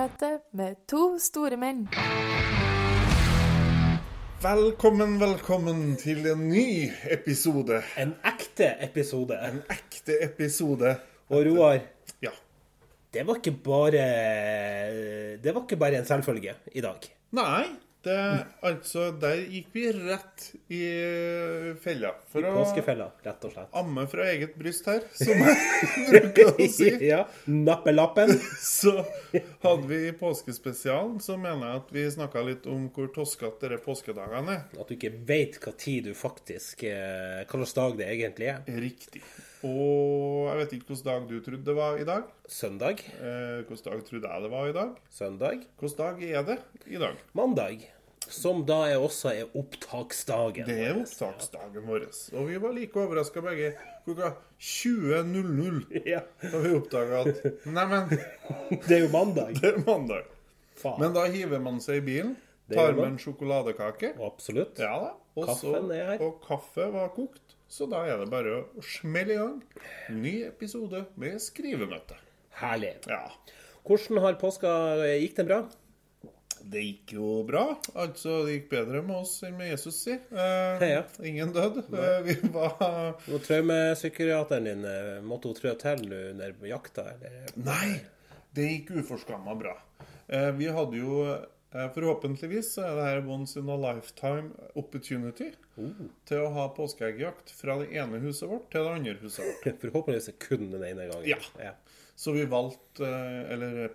Påskemøte med to store menn. Velkommen, velkommen til en ny episode. En ekte episode. En ekte episode. Og Roar, Ja. det var ikke bare Det var ikke bare en selvfølge i dag. Nei, det, altså, der gikk vi rett i fella. For I Påskefella, rett og slett. amme fra eget bryst her, som jeg bruker å si. ja. Nappelappen. Så hadde vi i påskespesialen, så mener jeg at vi snakka litt om hvor toskete disse påskedagene er. At du ikke veit hva tid du faktisk eh, Hva slags dag det egentlig er. Riktig. Og jeg vet ikke hvilken dag du trodde det var i dag. Søndag. Eh, Hvilken dag trodde jeg det var i dag? Søndag. Hvilken dag er det i dag? Mandag. Som da er også er opptaksdagen. Det er opptaksdagen vår. Og vi var like overraska begge klokka 20.00 Ja. da vi oppdaga at Neimen, Det er jo mandag. det er mandag. Faen. Men da hiver man seg i bilen, tar man. med en sjokoladekake. Absolutt. Ja da. Også, Kaffen er her. og kaffe var kokt. Så da er det bare å smelle i gang. Ny episode med skrivemøte. Herlig. Ja. Hvordan har påska Gikk den bra? Det gikk jo bra. Altså, det gikk bedre med oss enn med Jesus, si. Eh, Ja. Ingen død. Eh, vi var Og Traumepsykiateren din, eh, måtte hun trø til under jakta? Eller? Nei, det gikk uforskamma bra. Eh, vi hadde jo eh, Forhåpentligvis så er det her once in a lifetime opportunity til å ha påskeeggjakt fra det ene huset vårt til det andre huset vårt. Forhåpentligvis kun den ene gangen. Ja. Så vi valgte eh, Eller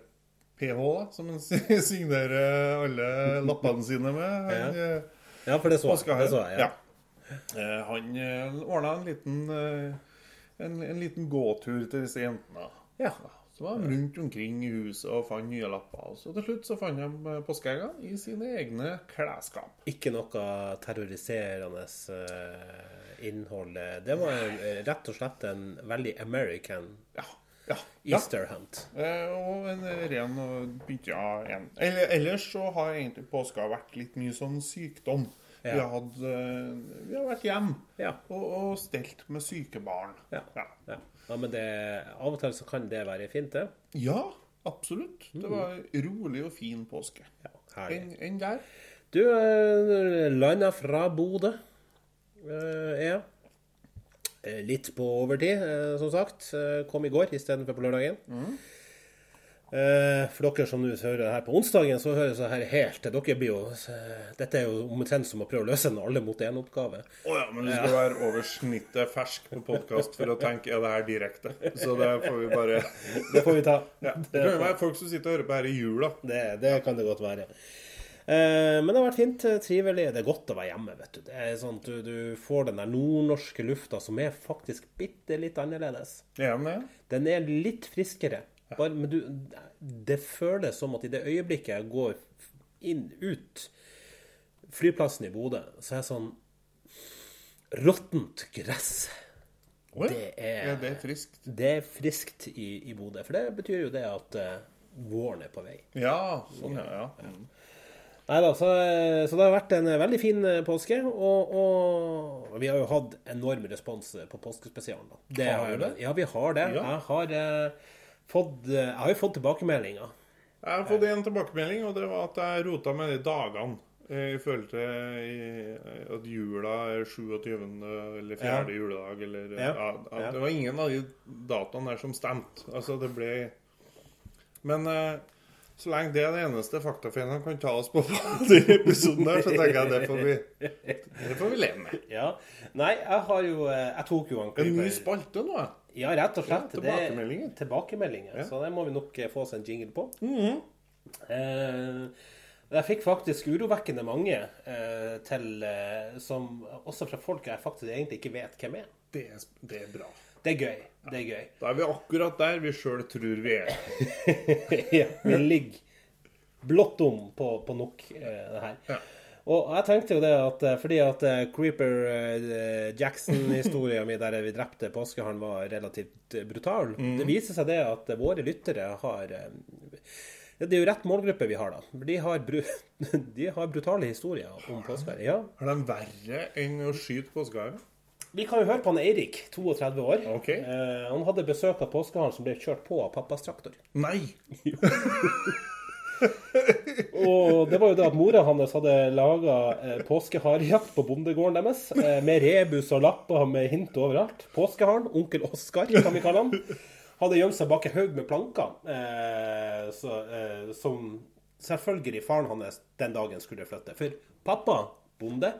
PH, da, som han signerer alle lappene sine med. Han, Ja. eh, Ja, for det så, jeg. det så jeg. Ja. ja. han ordna en liten eh, en, en liten gåtur til disse jentene. Ja. Så var de rundt omkring i huset og fant nye lapper. Og så til slutt så fant de påskeegga i sine egne klesskap. Ikke noe terroriserende eh, innhold. Det var eh, rett og slett en veldig American Ja. ja, ja. Easter hunt. Eh, og en ren og bytta en. Ellers så har egentlig påska vært litt mye sånn sykdom. Vi, Ja. har hatt, eh, vi har vært hjemme Ja. og, og stelt med syke barn. Ja. Ja. Ja. men det, av og til så kan det være fint, det. ja, absolutt. Det var rolig og fin påske. Ja. Enn en der? Du eh, landa fra Bodø, eh, er jeg. Eh, Litt på overtid, eh, som sagt. Eh, Kom i går istedenfor på lørdagen. Eh, For dere som nå hører det her på onsdagen, så høres det her helt Dere blir jo eh, Dette er jo omtrent som å prøve å løse en alle mot én-oppgave. Å ja, men du skal være over snittet fersk på podkast for å tenke ja, det her direkte. Så det får vi bare Det får vi ta. ja. Det kan jo være folk som sitter og hører på her i jula. Det, det kan det godt være. Eh, men det har vært fint, eh, trivelig. Det er godt å være hjemme. vet Du Det er sånn at du, du får den der nordnorske lufta som er faktisk bitte litt annerledes. Ja, men. Den er litt friskere. Bare, men du, det føles som at i det øyeblikket jeg går inn, ut flyplassen i Bodø, så er det sånn råttent gress. Oi, Det er- ja, det er friskt. Det er friskt i, i Bodø. For det betyr jo det at uh, våren er på vei. Ja, sånn ja. ja. Mm. Neida, så, så det har vært en veldig fin eh, påske. Og, og vi har jo hatt enorm respons på påskespesialen. Det Har har det? Ja, vi har det. Ja. Jeg, har, eh, fått, eh, jeg har jo fått tilbakemeldinger. Jeg har fått en tilbakemelding, og det var at jeg rota med de dagene. eh, I forhold til at jula er 27. eller 4. Ja. juledag, eller Ja. ja. Det var ingen av de datoene der som stemte. Altså, det ble Men eh, så lenge det er det eneste faktafeien kan ta oss på i episoden der, så tenker jeg det får vi, det får vi leve med. Ja. Nei, jeg har jo Jeg tok jo En ny spalte nå, jeg. Ja, rett og slett. Ja, Det- tilbakemeldinger. Ja. Så det må vi nok eh, få oss en jingle på. Mhm. eh, jeg fikk faktisk urovekkende mange eh, til eh, som Også fra folk jeg faktisk egentlig ikke vet hvem er. Det, er- det er bra. Det er gøy. Det er gøy. Da er vi akkurat der vi sjøl tror vi er. ja, vi ligger blått om på, på nok eh, det her. Ja. Og jeg tenkte jo det at eh, fordi at eh, Creeper eh, Jackson-historia mi der vi drepte påskeharen var relativt brutal, mm. det viser seg det at våre lyttere har Det er jo rett målgruppe vi har, da. De har, bru de har brutale historier om påskeharen. Ja. Er de verre enn å skyte påskeharen? Vi kan jo høre på han Eirik, 32 år. Okay. Eh, han hadde besøk av påskeharen som ble kjørt på av pappas traktor. Nei! Og det var jo det at mora hans hadde laga eh, påskeharejakt på bondegården deres. Eh, med rebus og lapper med hint overalt. Påskeharen, onkel Oskar, kan vi kalle han, hadde gjemt seg bak en haug med planker. Eh, så, eh, som selvfølgelig faren hans den dagen skulle flytte. For pappa, bonde,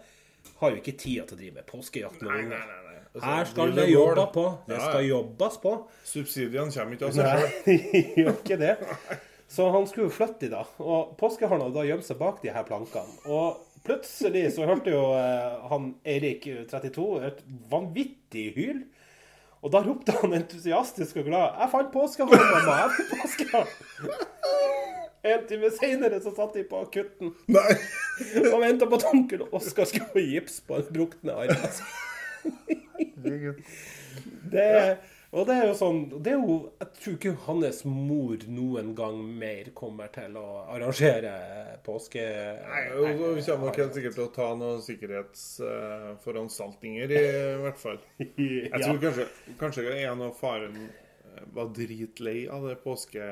har jo ikke tida til å drive med påskejakt med unger. Altså, Her skal det jobba på. Det skal jobbes på. Subsidiene kommer ikke av seg sjøl. Gjør ikke det. Så han skulle jo flytte de da, Og påskeharen hadde da gjemt seg bak de her plankene. Og plutselig så hørte jo eh, han Eirik, 32, et vanvittig hyl. Og da ropte han entusiastisk og glad 'Jeg fant påskeharen, mamma! Jeg fant påskeharen!' En time seinere så satt de på akutten Nei. og venta på at onkel Oskar skulle få gips på den brukne armen. Det, og det er jo sånn det er jo, Jeg tror ikke hans mor noen gang mer kommer til å arrangere påske... Nei, hun kommer nok helt sikkert til å ta noen sikkerhetsforanstaltninger, i hvert fall. Jeg tror kanskje, kanskje en av faren eh, var dritlei av det påske...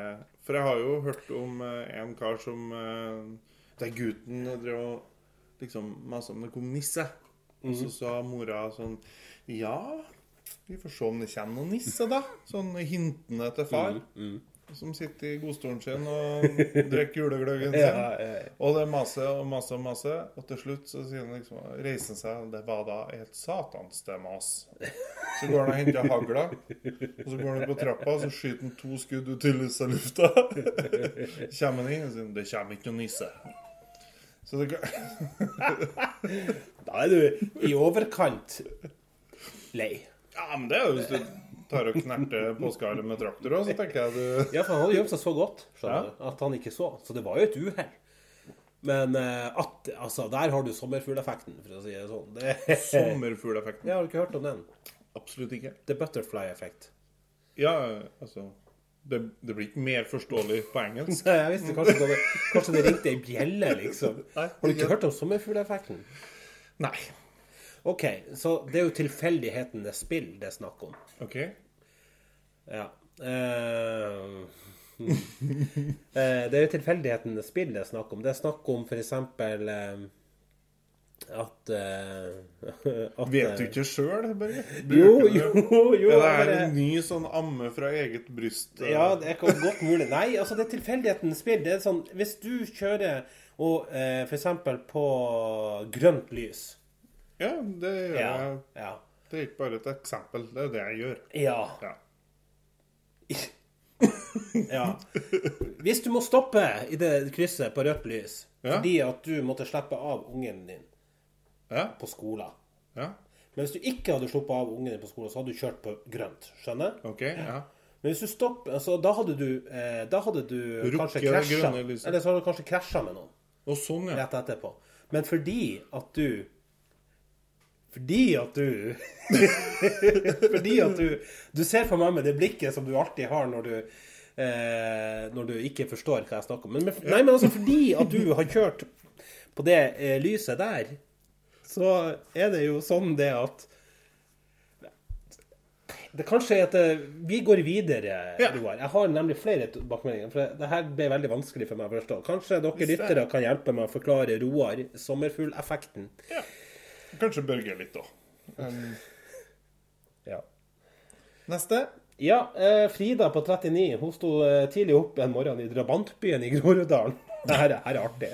For jeg har jo hørt om eh, en kar som det Der gutten drev og liksom masa om det kom nisse. Og så sa mora sånn Ja, vi får se om det kommer noen nisse, da. Sånn hintende til far. Som sitter i godstolen sin og drikker julegløggen sin. Ja, ja, ja. Og det maser og maser og maser, og til slutt så sier han liksom, reiser han seg, og det var da et satans det mas. Så går han og henter hagla, og så går han ut på trappa, og så skyter han to skudd ut i lysa lufta. Kommer han inn og sier det kommer ikke noen nisse. Så det. Da er du i overkant lei. Ja, men det er jo hvis du tar og knerter påskeharen med traktor òg, så tenker jeg du Ja, for han hadde gjemt seg så godt skjønner Ja. du, at han ikke så. Så det var jo et uhell. Men eh, at, altså, der har du sommerfugleffekten, for å si det sånn. Det, Sommerfugleffekten? jeg har du ikke hørt om den? Absolutt ikke. The butterfly effect. Ja, altså det, det blir ikke mer forståelig på engelsk. Nei, jeg visste kanskje det, kanskje det ringte ei bjelle, liksom. Nei, Har du ikke hørt om sommerfugleffekten? Nei. OK, så det er jo tilfeldighetenes spill det er snakk om. OK. Ja. Eh, det er jo tilfeldighetenes spill det er snakk om. Det er snakk om f.eks. Eh, at, uh, at Vet du ikke sjøl, Børge? Jo, jo, jo. Er det er en ny sånn amme fra eget bryst? Uh. Ja, det ikke godt mulig. Nei, altså det er tilfeldighetens spill. Det er sånn, Hvis du kjører og uh, f.eks. på grønt lys Ja, det gjør Ja. jeg. Ja. Det er ikke bare et eksempel, det er det jeg gjør. ja. Ja. ja. Hvis du må stoppe i det krysset på rødt lys fordi at du måtte slippe av ungen din Ja. på skolen ja. Men hvis du ikke hadde sluppet av ungen din på skolen, så hadde du kjørt på grønt. Skjønner? Okay, Ja. Men hvis du stopper, altså, da hadde du, eh, da hadde du kanskje krasja. Eller så hadde du kanskje krasja med noen Og sånn, ja. rett etterpå. Men fordi at du Fordi at du Fordi at du Du ser for meg med det blikket som du alltid har når du eh, Når du ikke forstår hva jeg snakker om. Men, men, nei, men altså fordi at du har kjørt på det eh, lyset der, så er det jo sånn det at det kanskje er at eh, vi går videre, Ja. Roar. Jeg har nemlig flere tilbakemeldinger. For det her ble veldig vanskelig for meg å forstå. Kanskje dere lyttere kan hjelpe meg å forklare Roar sommerfugleffekten. Kanskje Børge litt da. Um, Ja. neste. Ja, eh, Frida på 39 hun sto eh, tidlig opp en morgen i drabantbyen i Groruddalen. Det her, er- artig.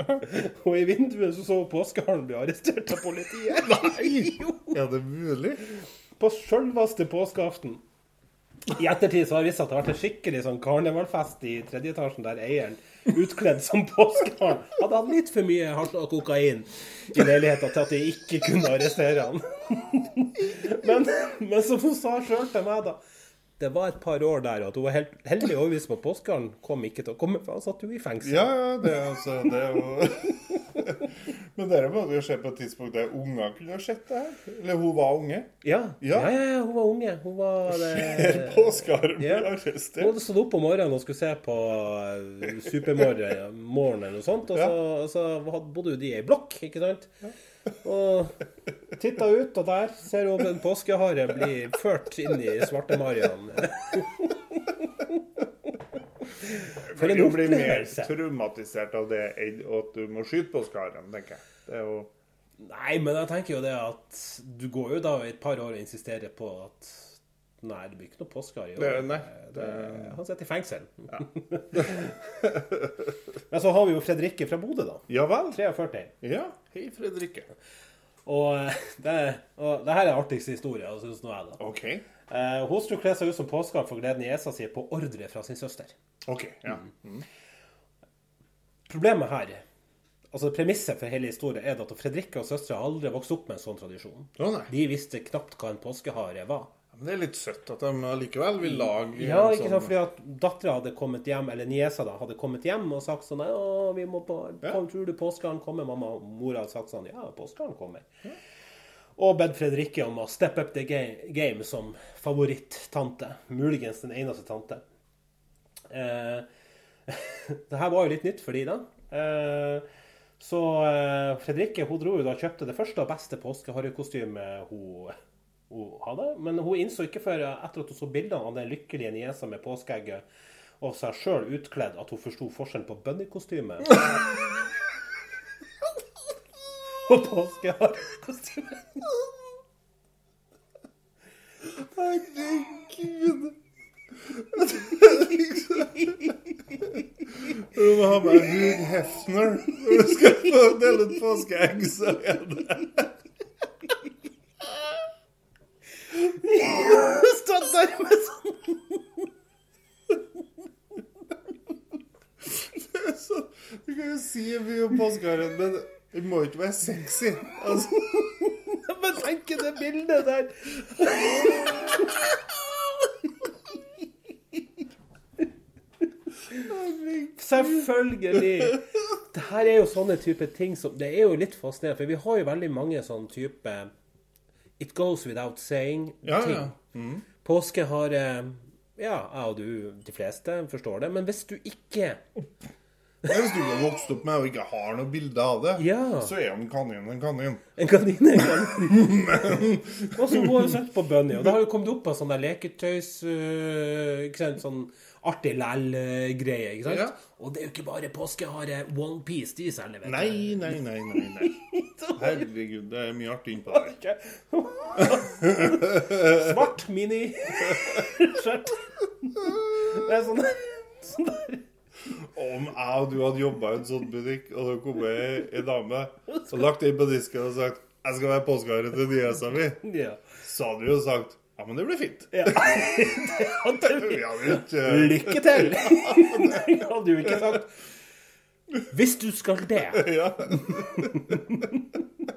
Og i vinduet så så påskeharen bli arrestert av politiet. Nei! Jo! Er det mulig? På sjølveste påskeaften. I ettertid så har det vist seg at det har vært en skikkelig sånn karnevalfest i tredje etasjen der eieren, utkledd som påskeharen, hadde hatt litt for mye hardt og kokain i leiligheta til at de ikke kunne arrestere han. Men, men som hun sa sjøl til meg, da Det var et par år der, at hun var helt heldig overbevist om at påskeharen kom ikke til å komme, for han satt jo i fengsel. Ja, ja, det altså Det er jo Men dere må jo se på et tidspunkt der unger kunne ha sett det her. Eller hun var unge. Ja, ja, Ja. ja, ja hun var unge. Hun var det påskeharen bli Ja. Hun arrestert. hadde stått opp om morgenen og skulle se på eh, Supermorgen eller noe sånt, og så, og så bodde de i ei blokk, ikke sant? Og titta ut, og der ser hun en påskehare bli ført inn i Svartemarian. For en opplevelse. Du blir mer traumatisert av det enn at du må skyte påskeharen, tenker jeg. Det er jo Nei, men jeg tenker jo det at du går jo da i et par år og insisterer på at Nei, det blir ikke noe påskehare i år. Nei, Det, han sitter i fengsel. men så har vi jo Fredrikke fra Bodø, da. Ja vel? 43. Ja. Hei, Fredrikke. Og eh, det, og det her er artigste historie, syns nå jeg, da. OK. Eh, hun skulle kle seg ut som påskehare for gleden i ESA si på ordre fra sin søster. OK. Ja. Problemet her, altså premisset for hele historien, er at Fredrikke og søstera aldri vokste vokst opp med en sånn tradisjon. Oh. De visste knapt hva en påskehare var. Men det er litt søtt at de likevel vil lage Ja, ikke sånn- sant, fordi at dattera hadde kommet hjem, eller niesa da, hadde kommet hjem og sagt sånn Å, vi må på Ja. Tror du påskeharen kommer? Mamma og mora hadde sagt sånn Ja, påskeharen kommer. Og bedt Fredrikke om å step up the game, som favoritt-tante. Muligens den eneste tante. Eh, det her var jo litt nytt for de da. Eh, så eh, Fredrikke hun dro jo da og kjøpte det første og beste påskeharrekostymet hun, hun hadde. Men hun innså ikke før etter at hun så bildene av den lykkelige niesa med påskeegget og seg sjøl utkledd, at hun forsto forskjellen på bunnykostyme og påskeharekostyme. Herregud. Du må ha med Hugh Hefner når du skal få dele ut påskeegg. Stått der med sånn så, Du kan jo si mye om påskeharen, men den må ikke være sexy. Altså, Men tenk det bildet der! Selvfølgelig! Det her er jo sånne type ting som Det er jo litt fascinerende, for vi har jo veldig mange sånne type It goes without saying-ting. Ja, Mm. Påske har Ja, jeg og du, de fleste, forstår det. Men hvis du ikke hvis du har vokst opp med og ikke har noe bilde av det, Ja. så er en kanin en kanin. En kanin er en kanin. og så hun har sett på Bunny, og det har jo kommet opp av sånn der leketøys øh, ikke sant, Sånn artig læl-greie. ikke sant? Ja. Og det er jo ikke bare påskehare Onepiece de selger. vet du. Nei, nei, nei, nei. nei. Herregud, det er mye artig innpå der. Svart mini-skjørt. Det er sånn, sånn der Om jeg og du hadde jobba i en sånn butikk, og det kom ei ei dame og lagt det inn på disken og sagt 'Jeg skal være påskehare til niesa mi', Ja. så hadde vi jo sagt 'Ja, men det blir fint'. ja. Det hadde Lykke til! Det hadde jo ikke sagt. Hvis du skal det, Ja.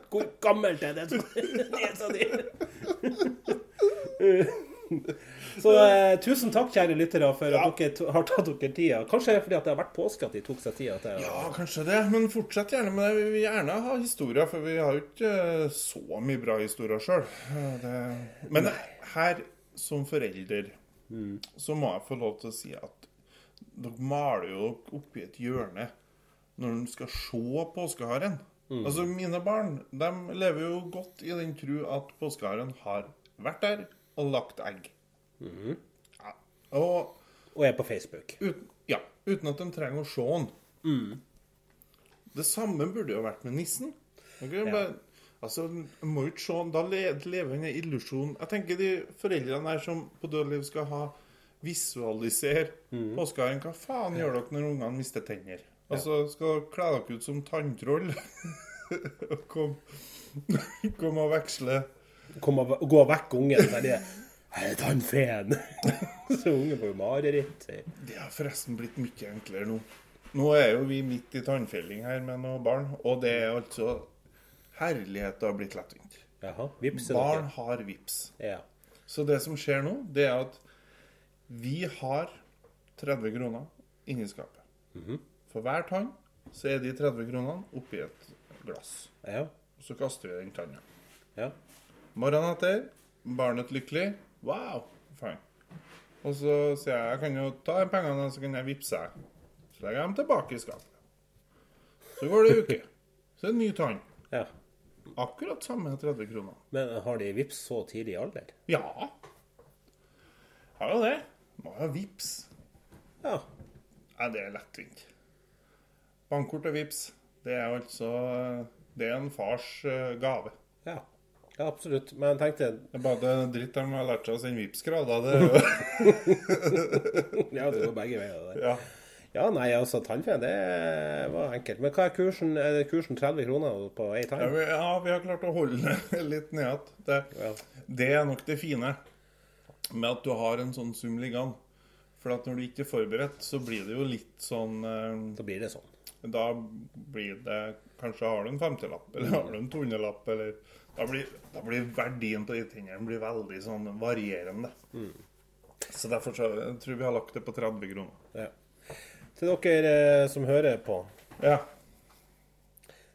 hvor gammelt er det nesa di? Så eh, tusen takk, kjære lyttere, for Ja. at dere har tatt dere tida. Kanskje fordi at det har vært påske at de tok seg tida til ja, kanskje det. Men fortsett gjerne med det. Vi vil gjerne ha historier, for vi har jo ikke eh, så mye bra historier sjøl. Men her, som forelder, så må jeg få lov til å si at dere maler jo dere oppi et hjørne når de skal se påskeharen. Altså, mine barn de lever jo godt i den tru at påskeharen har vært der og lagt egg. Ja. Og Og er på Facebook. uten, ja, uten at de trenger å se den. Det samme burde jo vært med nissen. Ok, bare, altså, må ikke se. Da lever lever en illusjon. Jeg tenker de foreldrene her som på dødliv skal ha visualisere påskeharen. Hva faen gjør dere når ungene mister tenner? Altså, skal dere kle dere ut som tanntroll? komme kom og veksle Kom og gå vekk ungen. Der det er tannfeen. Så ungen får jo mareritt. Det har forresten blitt mye enklere nå. Nå er jo vi midt i tannfelling her med noen barn, og det er altså Herlighet, det har blitt lettvint. Barn har vips. Ja. Så det som skjer nå, det er at vi har 30 kroner inni skapet. For hver tann så er de 30 kronene oppi et glass. Ja. Og så kaster vi den tanna. ja. Morgenen etter, barnet lykkelig. Wow, fine. Og så sier jeg jeg kan jo ta de pengene, så kan jeg vippse deg. Så legger jeg dem tilbake i skapet. Så går det en uke. Så er det en ny tann. ja. Akkurat samme 30 kroner. Men har de vips så tidlig i alder? Ja. Har jo det. Må ha vips. Ja. Nei, det er lettvint. Bankkort og vips, det er altså Det er en fars eh, gave. Ja. Ja, absolutt. Men jeg tenkte Det er bare det dritt de har lært seg å sende Vipps-krav, Det er jo Ja, det går begge veier. det. Ja. Ja, nei, altså tannfe, det var enkelt. Men hva er kursen? Er det kursen 30 kroner på ei Ja, tann? vi, ja, vi har klart å holde det litt ned igjen. Det, Ja. det er nok det fine med at du har en sånn sum liggende. For at når du ikke er forberedt, så blir det jo litt sånn eh, Da blir det sånn. Da blir det Kanskje har du en femtilapp, eller har du en tonnelapp, eller da blir, da blir verdien på de tingene blir veldig sånn varierende. Så derfor så, jeg tror vi har lagt det på 30 kroner. Ja. Til dere eh, som hører på, Ja.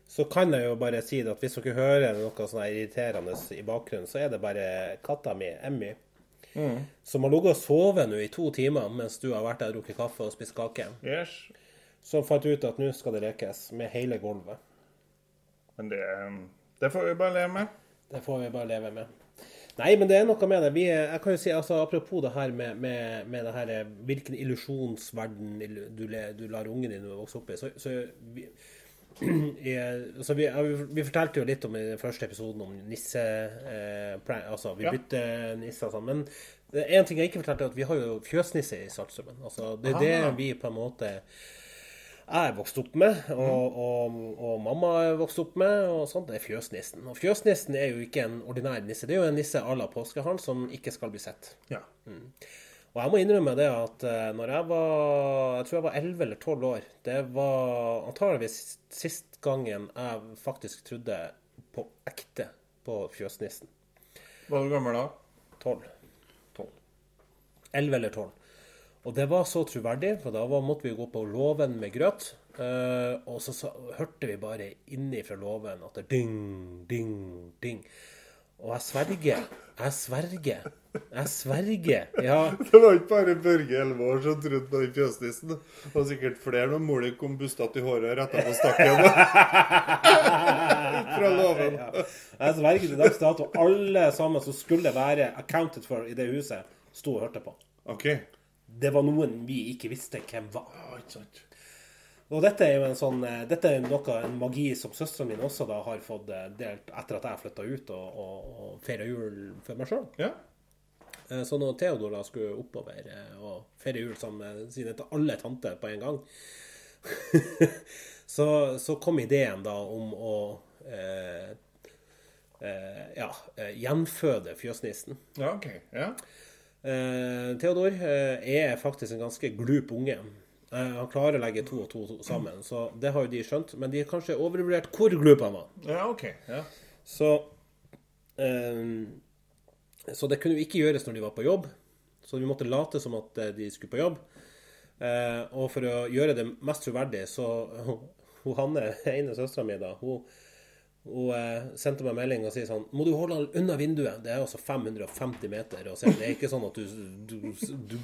så kan jeg jo bare si det at hvis dere hører noe sånn irriterende i bakgrunnen, så er det bare katta mi, Emmy, som har ligget og sovet nå i to timer mens du har vært der og drukket kaffe og spist kake. Yes. Som fant ut at nå skal det lekes med hele gulvet. Men det, det får vi bare leve med. Det får vi bare leve med. Nei, men det er noe med det. Vi, jeg kan jo si, altså, Apropos det her med, med, med det her, eh, hvilken illusjonsverden du, du lar ungen din vokse opp i. Så, så vi, i, altså vi, vi, fortalte jo litt om i den første episoden om nisse... Eh, altså, vi Ja. bytter nisser og sånn. Men det en ting jeg ikke fortalte, er at vi har jo fjøsnisse i Saltstraumen. Altså, det er det Ah. vi på en måte jeg er vokst opp med, og, og, og mamma er vokst opp med, og sånt, det er fjøsnissen. Og fjøsnissen er jo ikke en ordinær nisse, det er jo en nisse à la påskeharen som ikke skal bli sett. Ja. Og jeg må innrømme det at eh, når jeg var jeg tror jeg var 11 eller 12 år, det var antageligvis sist gangen jeg faktisk trodde på ekte på fjøsnissen. Var du gammel da? 12. 12. 11 eller 12. Og det var så troverdig, for da var, måtte vi gå på låven med grøt. Uh, og så, så, hørte vi bare inni fra låven at det ding, ding, ding. Og jeg sverger, jeg sverger, jeg sverger. Ja, Det var ikke bare Børge 11 år som trodde på den fjøsnissen. Det var sikkert flere når mora kom bustete i håret og retta på stakken. Fra låven. jeg sverger til dags dato. Alle sammen som skulle være accounted for i det huset, sto og hørte på. OK. Det var noen vi ikke visste hvem var. Ja, ikke sant. Og dette er jo en sånn eh, Dette er noe, en magi som søstera mi også da har fått eh, delt etter at jeg flytta ut og, og, og feira jul for meg sjøl. Ja. Så når Theodor da skulle oppover eh, og feire jul sammen med sine alle tanter på en gang, så, så kom ideen da om å eh, eh, ja, eh, gjenføde fjøsnissen. ja, OK. Ja. Eh, Theodor eh, er faktisk en ganske glup unge. Eh, han klarer å legge to og to sammen, så det har jo de skjønt. Men de har kanskje overvurdert hvor glup han var. ja OK. Ja. Så eh, Så det kunne jo ikke gjøres når de var på jobb. Så vi måtte late som at de skulle på jobb. Eh, og for å gjøre det mest troverdig, så hun Hanne, ene søstera mi, da, hun, hun eh, sendte meg melding og sier sånn Må du holde unna vinduet? Det er altså 550 meter. Og det er ikke sånn at du, du, du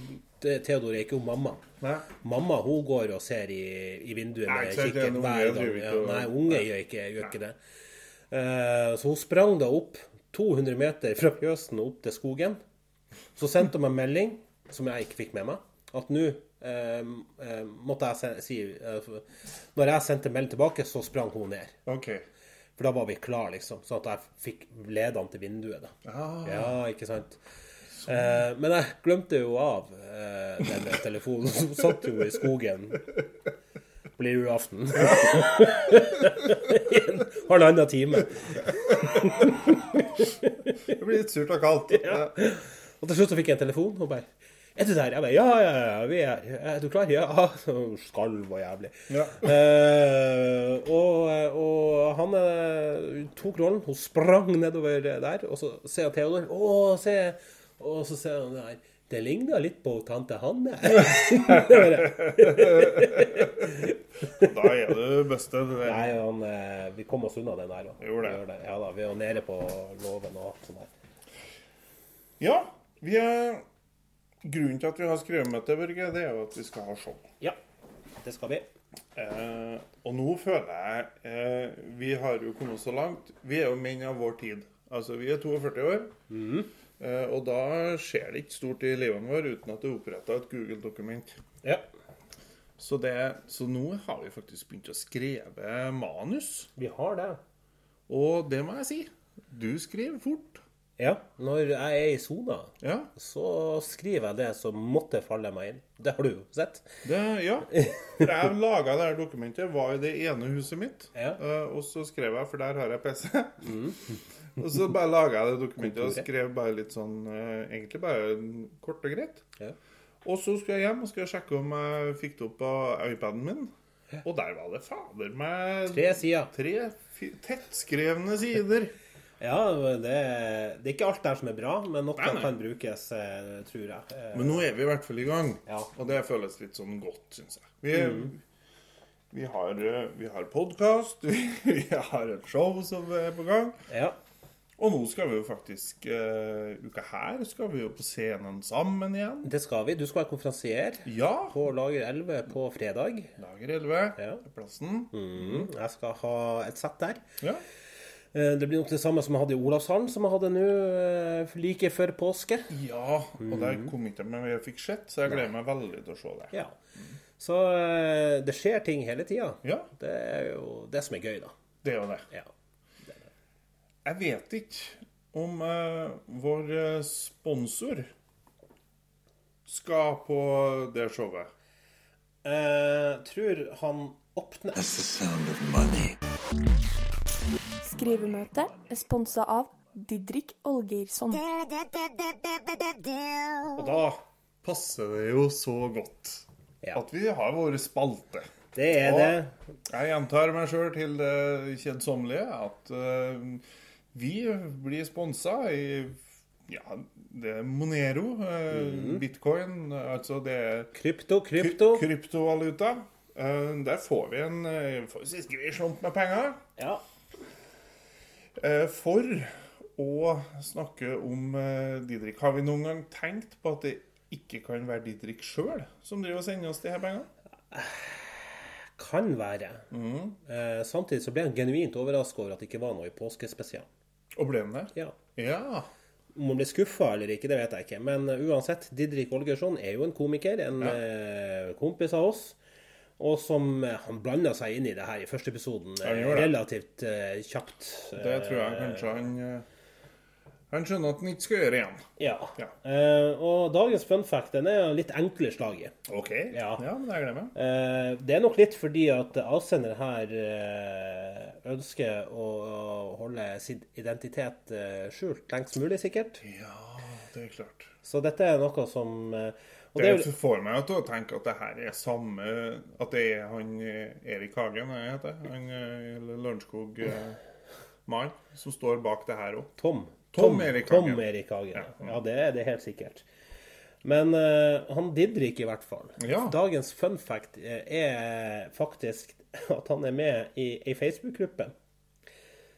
det, Theodor er ikke hun mamma. Nei. Mamma hun går og ser i, i vinduet med er kikkert hver dag. Ja, nei, unge gjør ikke, gjør ikke det. Eh, så hun sprang da opp 200 meter fra fjøsen og opp til skogen. Så sendte hun meg melding, som jeg ikke fikk med meg, at nå eh, eh, måtte jeg si eh, Når jeg sendte melding tilbake, så sprang hun ned. OK. For da var vi klar, liksom. Sånn at jeg fikk ledene til vinduet, da. Ah, Ja, ikke sant. Eh, men jeg glemte jo av eh, denne telefonen. Som satt jo i skogen på julaften. I en halvannen time. det blir litt surt og kaldt. Ja. Og til slutt så fikk jeg en telefon, og bare 'Er du der?' Jeg bare 'Ja, ja, ja, vi er. Er du klar?' 'Ja.' Skalv og jævlig. Ja. Eh, og, og han eh, tok rollen. Hun sprang nedover der, og så ser jeg Theodor. Å, se! Og så ser han der. Det ligner litt på tante Hanne. Da er du det Nei, han, eh, vi kom oss unna den der. da. Gjorde det. Det. Ja da, vi var nede på låven og sånn der. Ja, vi er Grunnen til at vi har skrevet med til Børge, det er jo at vi skal ha show. Ja, det skal vi. Eh, og nå føler jeg eh, Vi har jo kommet så langt. Vi er jo menn av vår tid. Altså, vi er 42 år. Eh, og da skjer det ikke stort i livet vårt uten at det er oppretta et Google-dokument. Ja. Så, det, så nå har vi faktisk begynt å skrive manus. Vi har det. Og det må jeg si. Du skriver fort. Ja. Når jeg er i sona, Ja. så skriver jeg det som måtte falle meg inn. Det har du jo sett. Det, ja. For jeg laga det her dokumentet, var i det ene huset mitt. Ja. Eh, og så skrev jeg, for der har jeg PC. og så bare laga jeg det dokumentet og skrev bare litt sånn eh, Egentlig bare kort og greit. Ja. Og så skulle jeg hjem og skulle sjekke om jeg fikk det opp på iPaden min. Og der var det fader meg Tre sider. tre tettskrevne sider. Ja, det, det er ikke alt der som er bra, men noe kan brukes, eh, tror jeg. Eh, Men nå er vi i hvert fall i gang. Ja. Og det føles litt sånn godt, syns jeg. Vi, vi har, eh, vi har podkast, vi, vi har et show som er på gang. Ja. Og nå skal vi jo faktisk uh, Uka her skal vi jo på scenen sammen igjen. Det skal vi. Du skal være konferansier Ja. på Lager 11 på fredag. Lager 11 Ja. plassen. Mm. Jeg skal ha et sett der. Ja. Eh, Det blir nok det samme som jeg hadde i Olavshallen, som jeg hadde nå eh, like før påske. ja. Og der kom ikke jeg med jeg fikk sett, så jeg gleder meg veldig til å se det. Ja. Så eh, det skjer ting hele tida. Ja, Det er jo det som er gøy, da. det er jo det. Ja. Jeg vet ikke om uh, vår sponsor skal på det showet. Eh, tror han åpner That's the sound of money. Skrivemøte er sponsa av Didrik Olgeirsson. Og da passer det jo så godt Ja. at vi har våre spalte. Det er Og det. Jeg gjentar meg sjøl til det kjedsommelige at uh, vi blir sponsa i ja, det er Monero, eh, bitcoin, altså det er Krypto, krypto. kryptovaluta. Uh, der får vi en uh, får grei slump med penger. Ja. Eh, for å snakke om eh, Didrik, har vi noen gang tenkt på at det ikke kan være Didrik sjøl som driver og sender oss de her pengene? Kan være. Eh, samtidig så ble han genuint overraska over at det ikke var noe i påskespesial. Og ble han det? Ja. Ja. Om han ble skuffa eller ikke, det vet jeg ikke. Men uh, uansett, Didrik Olgersson er jo en komiker, en eh, kompis av oss. Og som eh, Han blanda seg inn i det her i første episoden eh, det. relativt uh, kjapt. Det tror jeg kanskje han Han skjønner at han ikke skal gjøre igjen. Ja. Ja. Uh, og dagens fun fact den er litt enkle i. OK. Ja. men jeg gleder meg. Uh, det er nok litt fordi at avsender her uh, ønsker å holde sin identitet skjult lengst mulig, sikkert. Ja, det er klart. Så dette er noe som eh, og Det, det er, får meg til å tenke at det her er samme At det er han eh, Erik Hagen, hva heter det? Han eh, Lørenskog-mann som står bak det her òg. Tom. Tom Erik Tom Hagen. Erik Hagen. Ja. Ja, det er det helt sikkert. Men uh, han Didrik, i hvert fall. Ja. Dagens fun fact eh, er faktisk at han er med i ei Facebook-gruppe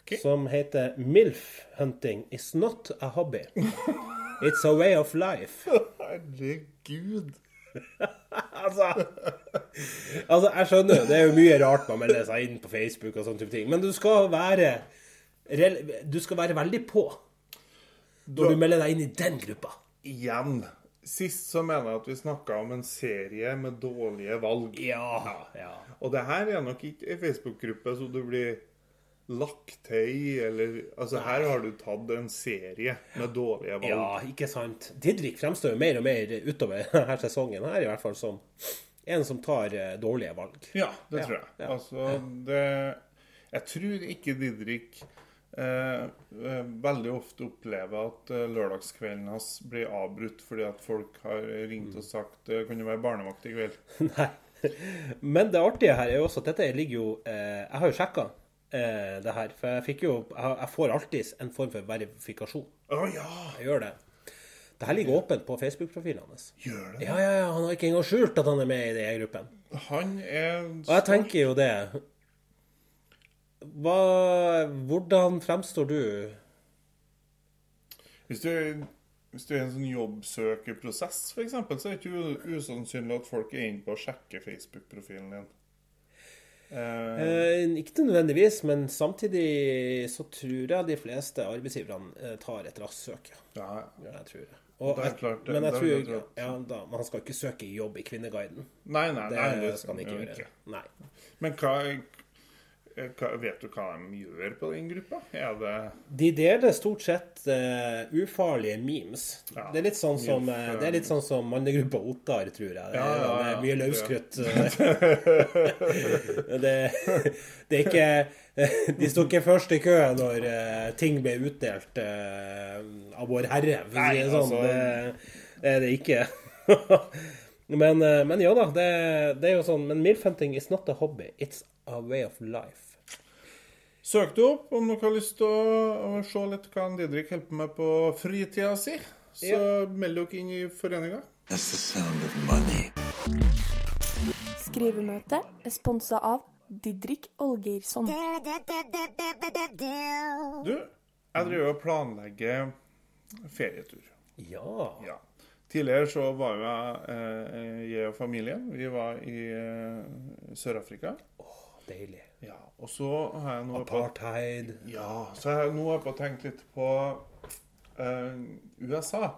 okay. som heter MILF Hunting is not a hobby. It's a way of life. Herregud. altså, altså, jeg skjønner jo, det er jo mye rart man melder seg inn på Facebook og sånne type ting, men du skal være Du skal være veldig på når du melder deg inn i den gruppa. Igjen. Sist så mener jeg at vi snakka om en serie med dårlige valg. Ja, ja. Og det her er nok ikke ei Facebook-gruppe så du blir til eller Altså, her har du tatt en serie med dårlige valg. Ja, ikke sant. Didrik fremstår jo mer og mer utover denne sesongen her, i hvert fall som en som tar eh, dårlige valg. Ja, det Ja, tror jeg. ja. Altså, det Jeg tror ikke Didrik eh, eh, veldig ofte opplever at eh, lørdagskvelden hans blir avbrutt fordi at folk har ringt og sagt eh, Kan du være barnevakt i kveld? Nei. Men det artige her er jo også at dette ligger jo eh, Jeg har jo sjekka eh, det her, for jeg fikk jo Jeg, får alltid en form for verifikasjon. Å ja! Jeg gjør det. Det her ligger åpent på Facebook-profilen hans. Gjør det? Ja, ja, ja, han har ikke engang skjult at han er med i den gruppen. Han er Og jeg tenker jo det Hva Hvordan fremstår du Hvis du, hvis du er i en sånn jobbsøkerprosess, f.eks., så er det ikke usannsynlig at folk er inne på å sjekke Facebook-profilen din. Eh, ikke nødvendigvis, men samtidig så tror jeg de fleste arbeidsgiverne eh, tar et raskt. Ja, ja, jeg tror det. Og, Det er klart, det- men jeg det tror rått. ja, da, man skal ikke søke jobb i Kvinneguiden. Nei, nei, Det, nei, det skal man ikke gjøre. gjøre. Nei. Men hva Vet du hva de gjør på den gruppa? Det De deler stort sett uh, ufarlige memes. Ja, det, er litt sånn som, eh, det er litt sånn som mannegruppa Ottar, tror jeg. Det er, Ja, ja, det er mye løskrutt. det, det er ikke De sto ikke først i kø når uh, ting ble utdelt uh, av Vår Herre, for å si det sånn. altså- Det, er det ikke. men, eh, men ja da, det, det er jo sånn Men milfhunting is not a hobby, it's a way of life. Søk det opp om dere har lyst til å, å se litt hva Didrik holder på med på fritida si. Så meld dere inn i foreninga. That's the sound of money. Skrivemøte er sponsa av Didrik Olgeirsson. Du, jeg driver og planlegger ferietur. Ja. Ja. Tidligere så var jo jeg, eh, jeg og familien Vi var i eh, Sør-Afrika. Deilig. Ja, og så har jeg nå på, Apartheid. ja, så har jeg nå har jeg på tenkt litt på eh, USA.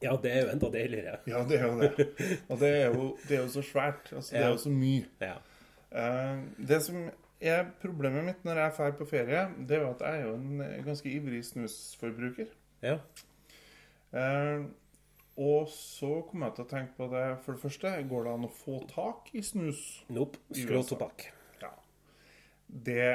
Ja, det er jo enda deiligere. Ja, det er jo det. Og det er jo, det er jo så svært. Altså, det er jo så mye. Ja. Eh, det som er problemet mitt når jeg drar på ferie, det er jo at jeg er jo en ganske ivrig snusforbruker. ja. Eh, og så kom jeg til å tenke på det For det første, går det an å få tak i snus? Nope. Skrå tobakk. Ja. Det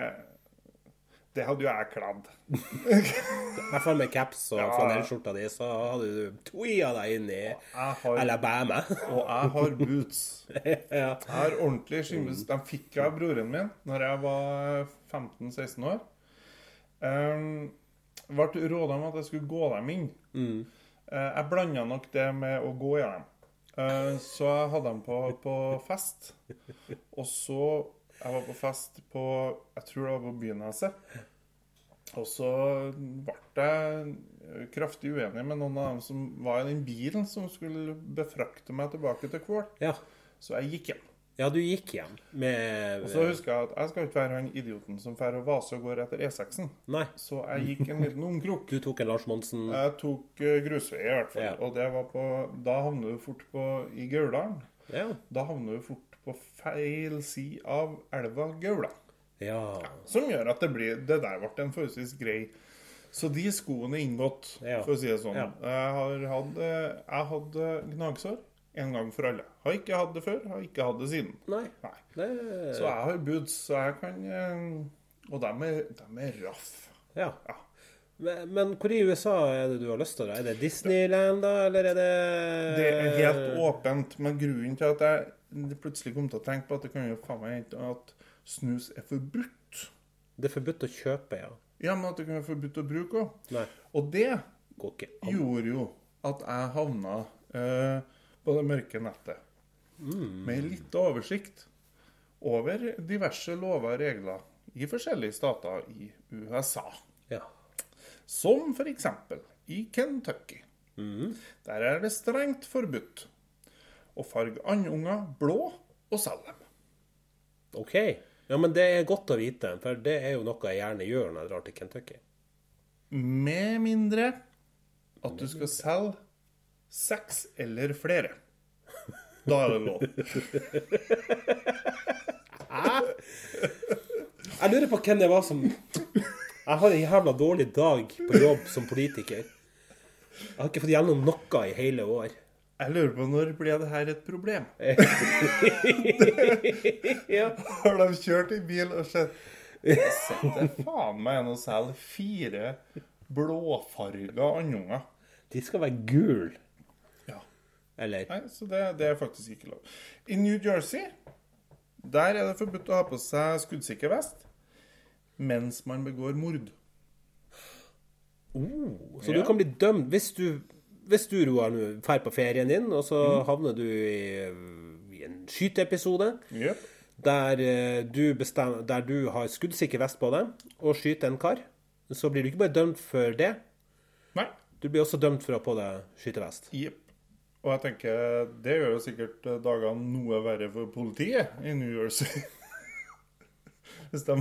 Det hadde jo jeg kledd. I hvert fall med caps og Ja. flanellskjorta di, så hadde du twia deg inn i har, Alabama. og jeg har boots. ja. Jeg har ordentlig skinnboots. De fikk jeg av broren min når jeg var 15-16 år. Um, ble råda om at jeg skulle gå dem inn. Eh, jeg blanda nok det med å gå i dem. Eh, så jeg hadde dem på, på fest. Og så Jeg var på fest på Jeg tror det var på Byneset. Og så ble jeg kraftig uenig med noen av dem som var i den bilen som skulle befrakte meg tilbake til Kvål. ja. Så jeg gikk hjem. Ja, du gikk hjem med Og så husker jeg at jeg skal ikke være han idioten som drar og vaser og går etter E6-en. Nei, Så jeg gikk en liten omkrok. du tok en Lars Monsen. Jeg tok eh, grusvei i hvert fall. Ja. Og det var på Da havner du fort på i Gauldalen. Ja. Da havner du fort på feil side av elva Gaula. ja. Som gjør at det blir Det der ble en forholdsvis grei Så de skoene er inngått, Ja. for å si det sånn. Ja. Jeg har hatt eh, Jeg hadde gnagsår en gang for alle. Har ikke hatt det før, har ikke hatt det siden. Nei. Nei. Det Så jeg har boots, så jeg kan eh, Og dem er, dem er raff. Ja. Ja. Men, men hvor i USA er det du har lyst til å dra? Er det Disneyland, da, eller er det Det er helt åpent, men grunnen til at jeg plutselig kom til å tenke på at det kan jo faen meg hende at snus er forbudt. Det er forbudt å kjøpe, ja. Ja, men at det kan være forbudt å bruke òg. Og det gjorde jo at jeg havna eh, på det mørke nettet. Med litt oversikt over diverse lover og regler i forskjellige stater i USA. Ja. Som f.eks. i Kentucky. Der er det strengt forbudt å farge andunger blå og selge dem. OK. Ja, men det er godt å vite, for det er jo noe jeg gjerne gjør når jeg drar til Kentucky. Med mindre at du skal selge seks eller flere. Da er det lov. Jeg lurer på hvem det var som Jeg har en jævla dårlig dag på jobb som politiker. Jeg har ikke fått gjennom noe i hele år. Jeg lurer på når ble det her et problem? Ja. Har de kjørt i bil og sett Sitter faen meg en og selger fire blåfarga andunger. De skal være gule. Ja. Eller Nei, så det, det er faktisk ikke lov. I New Jersey der er det forbudt å ha på seg skuddsikker vest mens man begår mord. Så du kan bli dømt hvis du hvis du, Roar, drar på ferien din, og så Mm. havner du i, i en skyteepisode Yep. der, eh, der du har skuddsikker vest på deg og skyter en kar, så blir du ikke bare dømt for det, Nei. du blir også dømt for å ha på deg skytevest. Jepp. Og jeg tenker det gjør jo sikkert eh, dagene noe verre for politiet i New Jersey. Hvis de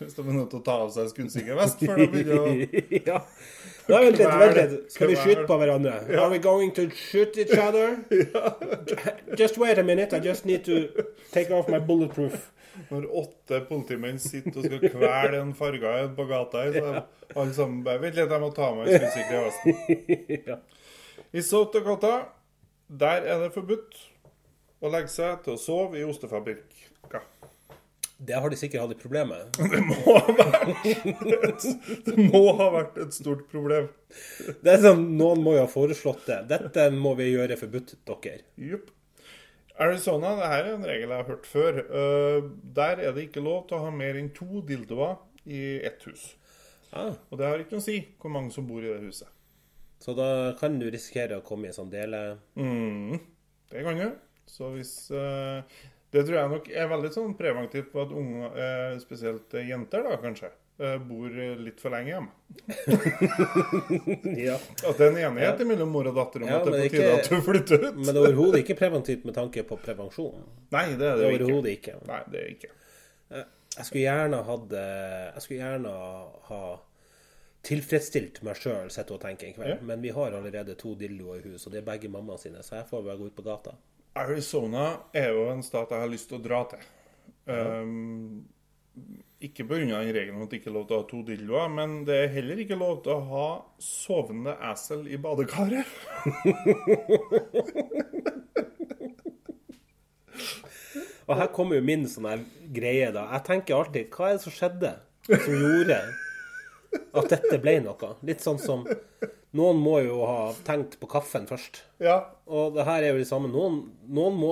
Hvis de er nødt til å ta av seg skuddsikker-vest før de begynner å ja. Nei, vent litt, vent litt. Skal vi skyte på hverandre? Are we going to shoot each other? Just wait a minute, I just need to take off my bulletproof. Når åtte politimenn sitter og skal kvele en farga på gata her, så alle sammen bare Vent litt, jeg må ta av meg skuddsikre vesten. Ja. I South Dakota, der er det forbudt å legge seg til å sove i ostefabrikker. Det har de sikkert hatt et problem med. Det må ha vært et, det må ha vært et stort problem. Det er sånn, Noen må jo ha foreslått det. Dette må vi gjøre forbudt, dere. Jupp. Arizona, det her er en regel jeg har hørt før. Eh, der er det ikke lov til å ha mer enn to dildoer i ett hus. Ah, Og det har ikke noe å si hvor mange som bor i det huset. Så da kan du risikere å komme i en sånn dele... Mm, det kan du. Så hvis uh, Det tror jeg nok er veldig sånn preventivt på at unge, uh, spesielt eh, jenter, da kanskje, bor litt for lenge hjemme. Ja. At det er en enighet mellom mor og datter om Ja, at det er på tide at du flytter ut. Men det er overhodet ikke preventivt med tanke på prevensjon. Nei, det er Det det er ikke. ikke. Nei, det er ikke. Jeg skulle gjerne hatt Jeg skulle gjerne ha tilfredsstilt meg sjøl, sitter og tenker en kveld. Ja. Men vi har allerede to dildoer i hus, og det er begge mamma sine, så jeg får bare gå ut på gata. Arizona er jo en stat jeg har lyst til å dra til. Um, ikke pga. regelen om at det ikke er lov til å ha to dildoer, men det er heller ikke lov til å ha sovende esel i badekaret. Og her kommer jo min sånn greie, da. Jeg tenker alltid Hva er det som skjedde som gjorde at dette ble noe? Litt sånn som Noen må jo ha tenkt på kaffen først. Ja, Og det her er jo det samme. Noen, noen må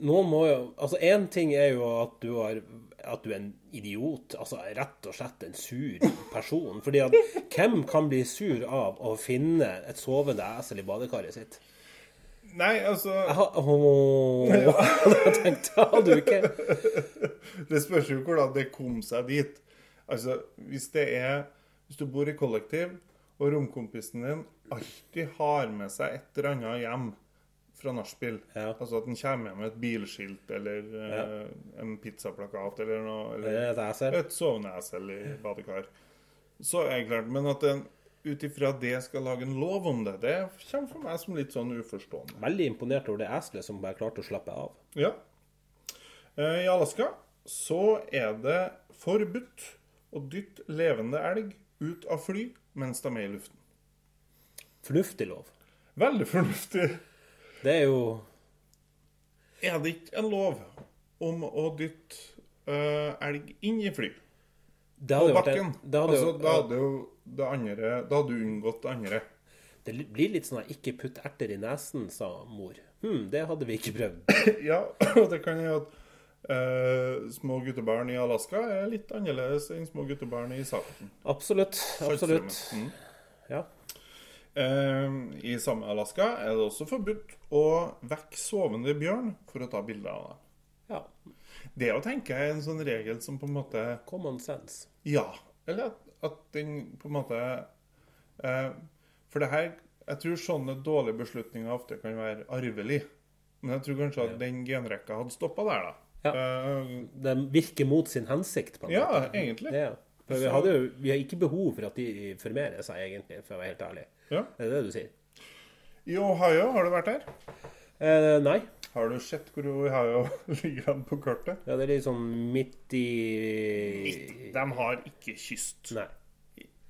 noen må jo Altså, én ting er jo at du har at du er en idiot. Altså rett og slett en sur person. Fordi at hvem kan bli sur av å finne et sovende esel i badekaret sitt? Nei, altså Jeg har Åh, Jeg tenkte Hadde du ikke Det spørs jo hvordan det kom seg dit. Altså, hvis det er Hvis du bor i kollektiv, og romkompisen din alltid har med seg et eller annet hjem fra nachspiel, Ja. altså at han kommer hjem med et bilskilt eller ja. en pizzaplakat eller noe eller er et esel i badekar, så er det klart. Men at en ut ifra det skal lage en lov om det, det kommer for meg som litt sånn uforstående. Veldig imponert over det eselet som bare klarte å slappe av. Ja. Eh, I Alaska så er det forbudt å dytte levende elg ut av fly mens de er i luften. Fornuftig lov. Veldig fornuftig. Det er jo Er det ikke en lov om å dytte uh, elg inn i fly? Det På bakken? en, det, hadde, altså, jo- da hadde jo det andre Da hadde du unngått det andre. det blir litt sånn at 'ikke putt erter i nesen', sa mor. Hm, det hadde vi ikke prøvd. Ja, og det kan jo at eh, små guttebarn i Alaska er litt annerledes enn små guttebarn i Salten. Absolutt. Absolutt. Mm. Ja. Eh, I samme Alaska er det også forbudt å vekke sovende bjørn for å ta bilder av dem. ja. Det å tenke er en sånn regel som på en måte Common sense. Ja. Eller at, at den på en måte eh, For det her Jeg tror sånne dårlige beslutninger ofte kan være arvelig. Men jeg tror kanskje at den genrekka hadde stoppa der, da. Ja. Uh, den virker mot sin hensikt, på en ja, måte. egentlig. Ja. For vi, hadde vi har ikke behov for at de formerer seg, egentlig, for å være helt ærlig. Ja. Det er det du sier? I Ohio, har du vært der? Eh, nei. Har du sett hvor Ohio ligger an på kartet? Ja, det er litt sånn midt i De har ikke kyst. Nei.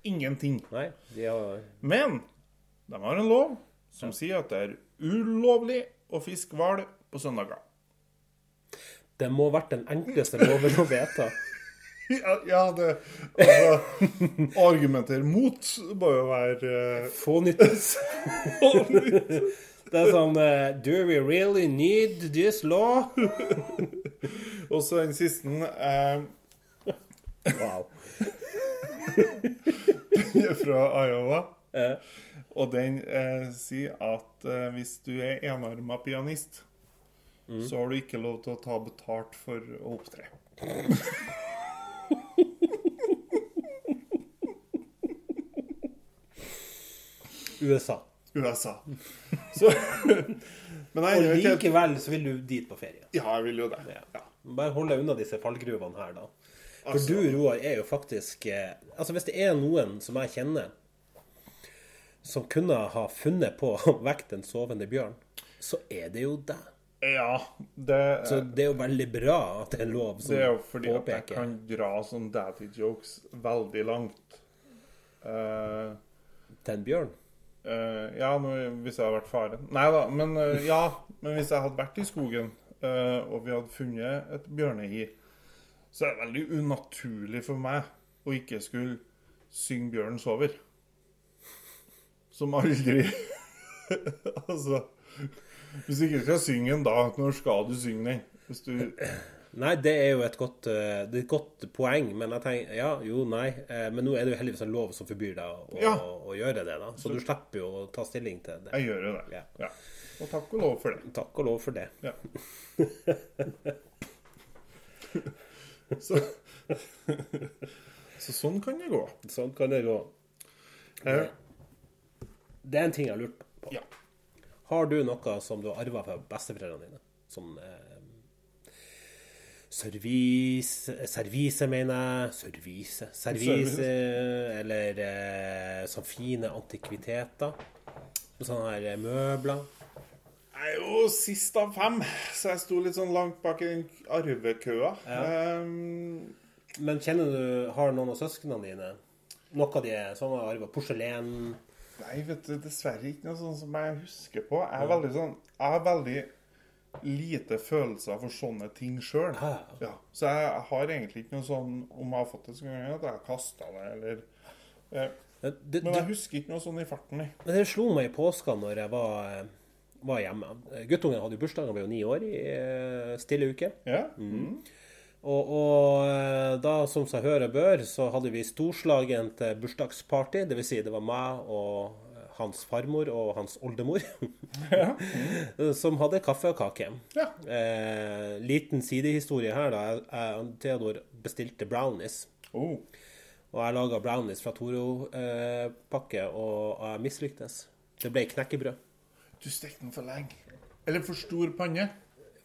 Ingenting. Nei, har Men de har en lov som sier at det er ulovlig å fiske hval på søndager. Det må ha vært den enkleste loven å vedta. Ja, ja det altså, Argumenter mot må jo være Få Fånyttes. Det er sånn uh, Do we really need this law? Og så den siste uh... Wow. fra Iowa. Uh. Og den sier at hvis du er enarma pianist, så har du ikke lov til å ta betalt for å opptre. USA. USA. Så Og jeg ikke likevel så vil du dit på ferie. Ja, jeg vil jo det. Ja. Bare hold deg unna disse fallgruvene her, da. For Altså- du, Roar, er jo faktisk eh, Altså, hvis det er noen som jeg kjenner som kunne ha funnet på å vekte en sovende bjørn, så er det jo deg. Ja, det, Så det er jo veldig bra at det er lov som det er jo fordi at jeg kan dra sånn daddy jokes veldig langt. Uh, til en bjørn. Uh, ja, hvis jeg hadde vært faren. Nei da, men uh, ja. Men hvis jeg hadde vært i skogen, uh, og vi hadde funnet et bjørnehi, så er det veldig unaturlig for meg å ikke skulle synge 'Bjørnen sover'. Som aldri Altså Hvis du ikke skal synge den da, når skal du synge den? Hvis du Nei, det er jo et godt, eh, det er et godt poeng, men jeg tenker Ja, jo, nei. eh, Men nå er det jo heldigvis en lov som forbyr deg å, å, Ja. å gjøre det, da. Så du slipper jo å ta stilling til det. Jeg gjør jo det. Ja. Ja. Og takk og lov for det. Takk og lov for det. Ja. så, så sånn kan det gå. Sånn kan det gå. Det, Det er en ting jeg har lurt på. ja. Har du noe som du har arva fra besteforeldrene dine? Sånn eh, Servise Servise, mener jeg. Servise. Servise, eller eh, sånn fine antikviteter. Sånne her eh, møbler. Jeg er jo sist av fem, så jeg sto litt sånn langt bak i den arvekøa. Um, Men kjenner du Har noen av søsknene dine noe de som har arva porselen? Nei, vet du, dessverre ikke noe sånn som jeg husker på. Jeg er veldig sånn Jeg har veldig lite følelser for sånne ting sjøl. Ja, så jeg har egentlig ikke noe sånn Om jeg har fått det så ganger at jeg har kasta det, eller eh, Det, det, Men jeg husker ikke noe sånn i farten, nei. Men det slo meg i påska når jeg var, var hjemme. Guttungen hadde jo bursdag, han ble jo ni år i eh, stille uke. Ja? Mm. Og, og eh, da, som seg høre bør, så hadde vi storslagent eh, bursdagsparty. Det vil si, det var meg og eh, hans farmor og hans oldemor som hadde kaffe og kake. Ja. Eh, liten sidehistorie her, da. Jeg, jeg, Theodor bestilte brownies. Oh. Og jeg laga brownies fra Toro-pakke, og jeg mislyktes. Det ble knekkebrød. Du stekte den for lenge. Eller for stor panne.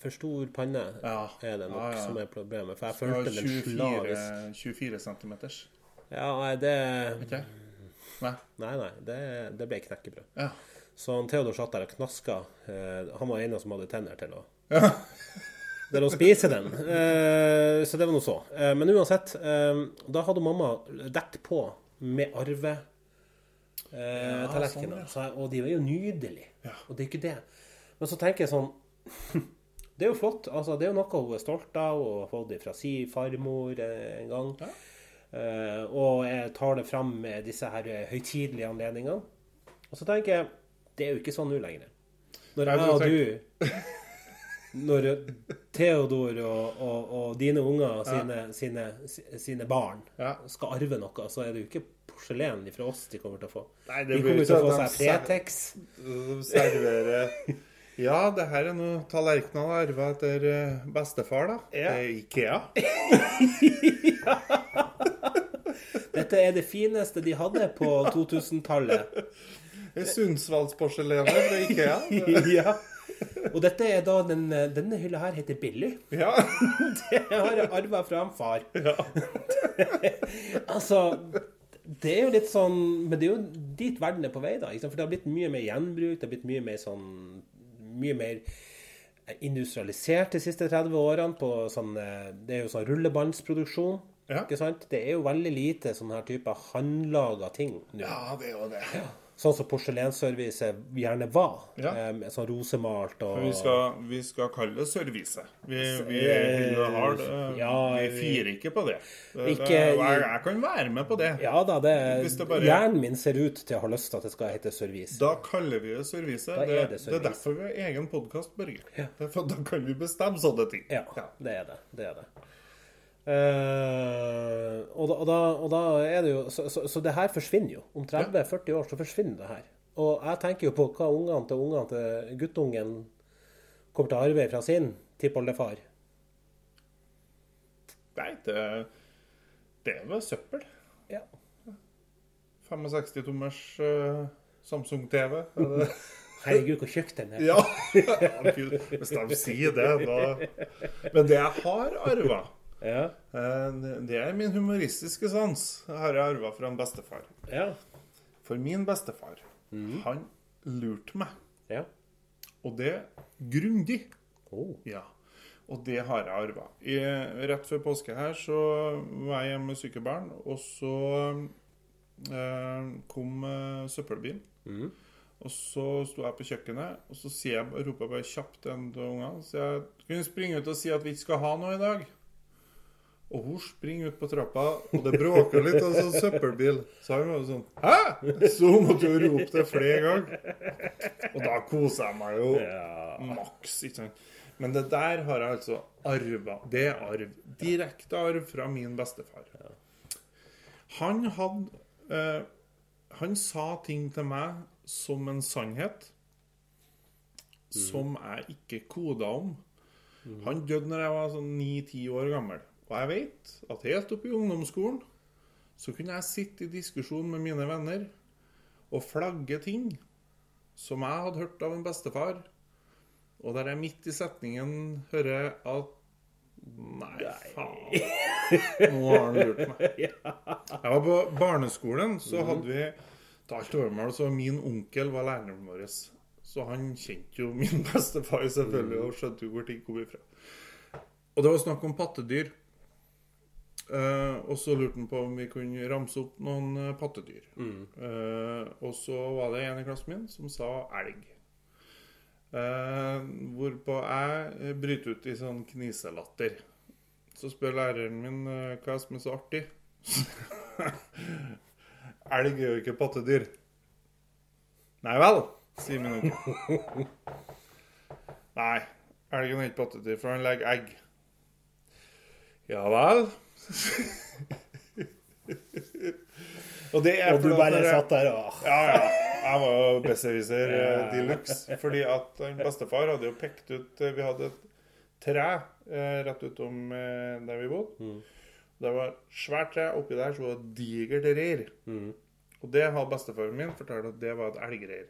For stor panne Ja. er det nok Ja, ja. som er problemet. For jeg følte den 24, slavisk 24 centimeters. Ja, nei, det okay. Nei. Nei, nei, det, det ble knekkebrød. Ja. Så han Theodor satt der og knaska. Eh, han var en som hadde tenner til å Ja. til å spise den. Eh, så det var nå så. Eh, men uansett, da hadde mamma dekket på med arve Ja, sånn, ja. Og de var jo nydelige. Ja. Og det er ikke det. Men så tenker jeg sånn Det er jo flott. altså Det er jo noe hun er stolt av og har fått fra si farmor eh, en gang. Ja. Uh, og jeg tar det fram med disse her eh, høytidelige anledningene. Og så tenker jeg det er jo ikke sånn nå lenger. Når jeg og du Når Theodor og, og, og dine unger sine, sine, sine barn Ja. skal arve noe, så er det jo ikke porselen fra oss de kommer til å få. Nei, det De kommer til å få seg Fretex. ser- Fretex. Ja, det her er noen tallerkener arva etter eh, bestefar, da. Ja. Det er Ikea. Dette er det fineste de hadde på 2000-tallet. Det er Sundsvallsporselenet fra Ikea. ja. Og dette er da den, denne hylla her heter Billy. Ja. Det har jeg arva fra en far. altså Det er jo litt sånn Men det er jo dit verden er på vei, da. For det har blitt mye mer gjenbruk. Det har blitt mye mer sånn Mye mer industrialisert de siste 30 årene. På sånn, eh, det er jo sånn rullebåndsproduksjon. Ja. Ikke sant? Det er jo veldig lite sånn her type håndlaga ting nå. ja, det er jo det. Sånn som porselensservice gjerne var. Ja. Eh, sånn rosemalt og Vi skal, vi skal kalle det service. Vi, vi, eh, har ja, vi firer ikke på det. det, Ikke- det jeg, jeg kan være med på det. Ja da, det, det bare- hjernen min ser ut til å ha lyst til at det skal hete service. Da kaller vi det service. Da er Det, det det, er derfor vi har egen podkast, Børge. Ja. Da kan vi bestemme sånne ting. Ja, det er det. Det er det. Eh, og, da, og, da, og da er det jo Så, så, så det her forsvinner jo. Om 30-40 år så forsvinner det her. Og jeg tenker jo på hva ungene til ungene til guttungen kommer til å arve fra sin tippoldefar. Nei, det, det er vel søppel. Ja. 65-tommers uh, Samsung-TV. er Herregud, hvor tjukk den er. Ja! Hvis de sier det, da Men det jeg har arva, Ja. Eh, det- er min humoristiske sans. Det har jeg arva fra en bestefar. Ja. For min bestefar, han lurte meg. Ja. Og det grundig. Oh. Ja. Og det har jeg arva. Rett før påske her så var jeg hjemme med syke barn, og så eh, kom eh, søppelbilen. Og så sto jeg på kjøkkenet, og så sier jeg, roper jeg bare kjapt til en av ungene så jeg, du springe ut og si at vi ikke skal ha noe i dag? Og hun springer ut på trappa, og det bråker litt av sånn søppelbil. Så han var jo sånn Hæ?! Så hun måtte jo rope det flere ganger. Og da koser jeg meg jo maks. ikke sant? Men det der har jeg altså arva. Det er arv. Direkte arv fra min bestefar. Han hadde eh, Han sa ting til meg som en sannhet som jeg ikke koda om. Han døde når jeg var sånn ni-ti år gammel. Og jeg vet at helt oppe i ungdomsskolen så kunne jeg sitte i diskusjon med mine venner og flagge ting som jeg hadde hørt av en bestefar, og der jeg midt i setningen hører at Nei, faen. Nå har han lurt meg. Jeg var på barneskolen, så hadde vi talt overmål, så min onkel var læreren vår. Så han kjente jo min bestefar selvfølgelig, og skjønte jo hvor ting kom ifra. Og det var snakk om pattedyr. Eh, og så lurte han på om vi kunne ramse opp noen uh, pattedyr. Eh, og så var det en i klassen min som sa elg. Hvorpå jeg bryter ut i sånn kniselatter. Så spør læreren min hva som er så artig. elg er jo ikke pattedyr. Nei vel, sier min onkel. Nei, elgen er ikke pattedyr, for han legger egg. Ja vel. Og det Og du bare der, satt der og ja, ja. Jeg var jo besserwisser ja. de luxe. Fordi at bestefar hadde jo pekt ut eh, Vi hadde et tre eh, rett utom eh, der vi bodde. Det var svært tre. Oppi der så var det digert reir. Og det har bestefaren min fortalt at det var et elgreir.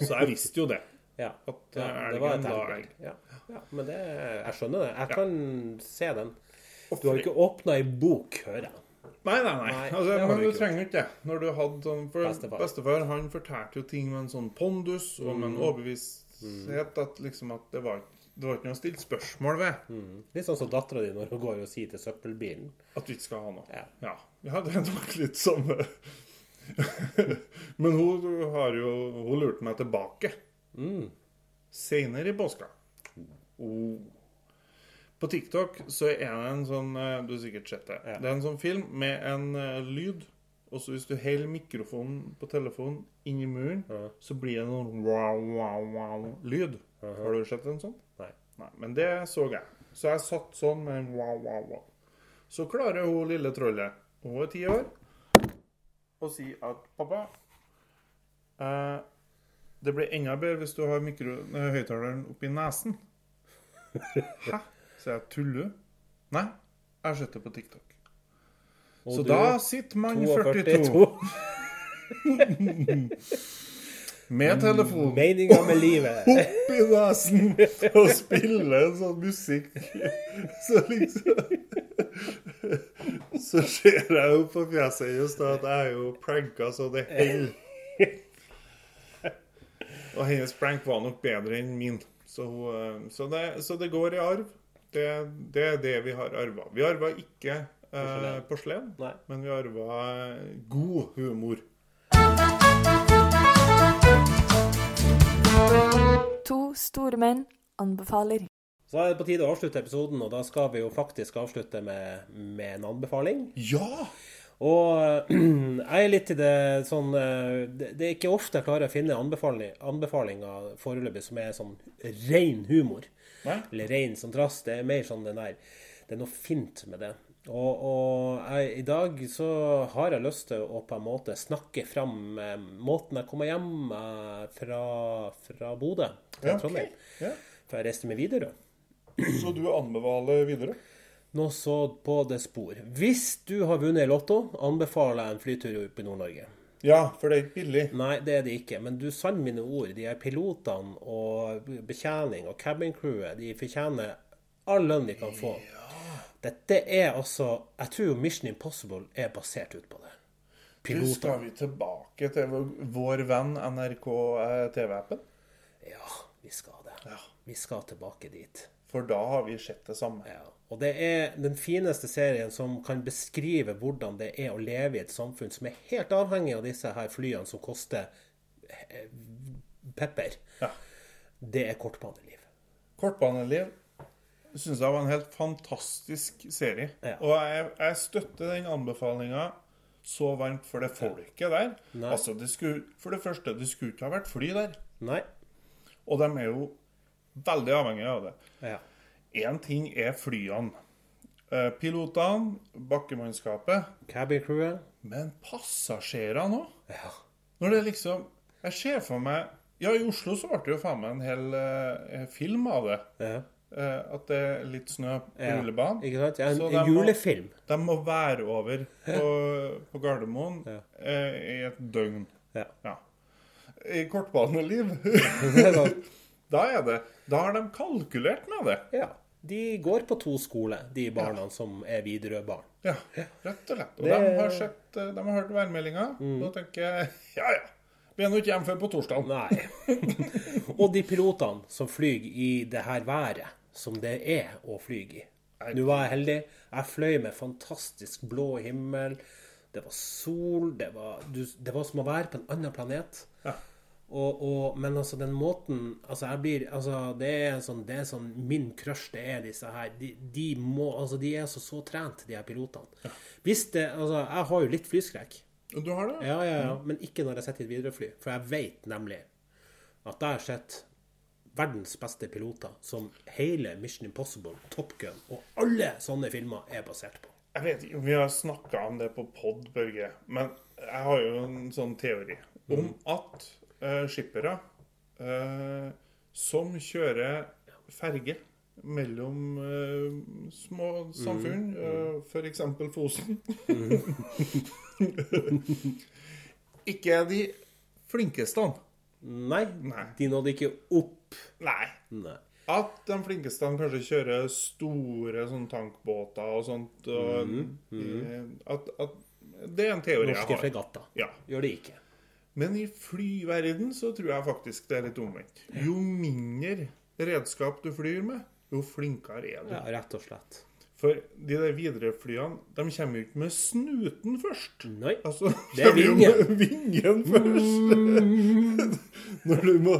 Så jeg visste jo det. Ja. At ja eh, det var elgen et la elg. Ja. ja. Men det Jeg skjønner det. Jeg kan se den. Du har jo ikke åpna ei bok, hører jeg. Nei, nei, nei. Nei, altså, men du du ikke trenger ikke det. Når du hadde sånn For Bestefar. bestefar. han fortalte jo ting med en sånn pondus og med en Mm. overbevissthet at liksom at det var, det var ikke noe å stille spørsmål ved. Litt sånn som dattera di når hun går og sier til søppelbilen. At vi ikke skal ha noe. Ja. Ja, ja det er nok litt samme. Men hun har jo Hun lurte meg tilbake. Mm. Seinere i påska. Oh. På TikTok så er det en sånn eh, Du har sikkert sett det. Ja. Det er en sånn film med en uh, lyd. Og så hvis du holder mikrofonen på telefonen inni muren, Ja. så blir det noen wow, wow, wow lyd. Har du sett en sånn? Nei. Nei, men det så jeg. Så jeg satt sånn med en wow, wow, wow. Så klarer hun lille trollet, hun er ti år, å si at pappa eh, Det blir enda bedre hvis du har mikro- nei, høyttaleren oppi nesen. Hæ? Så jeg tuller? Nei, jeg har sett det på TikTok. Og Så du, da sitter man 42 42. med telefon Meninga med livet. Opp i nesen og spiller en sånn musikk. Så liksom Så ser jeg jo på fjeset hennes da at jeg er jo pranka så det holder. Og hennes prank var nok bedre enn min. Så, eh, så, det, så det går i arv. Det, det er det vi har arva. Vi arva ikke eh, porselen, men vi arva god humor. To store menn anbefaler. Så er det på tide å avslutte episoden, og da skal vi jo faktisk avslutte med, med en anbefaling. Ja! Og jeg er litt i det sånn eh, Det det er ikke ofte jeg klarer å finne anbefaling, anbefalinger foreløpig som er sånn ren humor. Nei. Eller ren som trass. Det er mer sånn den der Det er noe fint med det. Og, og jeg, i dag så har jeg lyst til å på en måte snakke fram eh, måten jeg kommer hjem eh, fra, fra Bodø til Ja, Trondheim. Trondheim. Ja. For jeg reiste med Widerøe. Så du anbefaler videre? Nå så på det spor. Hvis du har vunnet i Lotto, anbefaler jeg en flytur opp i Nord-Norge. Ja, for det er ikke billig. Nei, det er det ikke. Men du sann mine ord. De her pilotene og betjening og cabin crewet, de fortjener all lønn de kan få. Dette er altså Jeg tror jo Mission Impossible er basert ut på det. Du, Piloter. skal vi tilbake til vår- vår venn NRK eh, TV-appen? Ja, vi skal det. Ja. Vi skal tilbake dit. For da har vi sett det samme. Ja. Og det er den fineste serien som kan beskrive hvordan det er å leve i et samfunn som er helt avhengig av disse her flyene som koster eh, pepper. Ja. Det er kortbaneliv. Kortbaneliv syns jeg var en helt fantastisk serie. Ja. Og jeg, jeg støtter den anbefalinga så varmt for det folket der. Nei. Altså, det skulle, For det første, det skulle ikke ha vært fly der. Nei. Og de er jo veldig avhengige av det. Ja. Én ting er flyene. Eh, Pilotene, bakkemannskapet. Cabin crewet. Men passasjerene òg. Ja. Når det liksom Jeg ser for meg Ja, i Oslo så ble det jo faen meg en hel eh, film av det. ja. Eh, at det er litt snø på Ja. rullebanen. Ikke sant? Ja, en, en de må- julefilm. De må være over på, på Gardermoen Ja. eh, i et døgn. Ja. Ja. I kortbaneliv Da er det Da har de kalkulert med det. ja. De går på to skoler, de barna som er Widerøe-barn. Ja, rett og slett. Og Det- Mm. de har sett eh, De har hørt værmeldinga. Da tenker jeg ja, ja. Vi er nå ikke hjemme før på torsdag. Nei. Og de pilotene som flyr i det her været som det er å fly i. Nå var jeg heldig. Jeg fløy med fantastisk blå himmel. Det var sol. Det var, du, det var som å være på en annen planet. Ja. Og, og, men altså, den måten Altså, jeg blir Altså, det er sånn, det er sånn Min crush, det er disse her. De, de må Altså, de er altså så trent, de her pilotene. Hvis det Altså, jeg har jo litt flyskrekk. Du har det? Ja, ja, ja. Men ikke når jeg sitter i et Widerøe-fly. For jeg vet nemlig at jeg har sett verdens beste piloter som hele Mission Impossible, Top Gun og alle sånne filmer er basert på. Jeg vet ikke vi har snakka om det på pod, Børge, men jeg har jo en sånn teori om at uh, skippere eh, som kjører ferge mellom eh, små samfunn, uh, f.eks. Fosen Ikke er de flinkeste. Nei, Nei. de nådde ikke opp. Nei. Nei. At de flinkeste kanskje kjører store sånn tankbåter og sånt. Og, eh, At, at, det er en teori jeg Norske fregatter. Ja. Gjør det ikke. Men i flyverden så tror jeg faktisk det er litt omvendt. Jo mindre redskap du flyr med, jo flinkere er du. Ja, rett og slett. For de der Widerøe-flyene, de kommer jo ikke med snuten først. Nei. Altså, Det er kommer jo med vingen først. Når du må,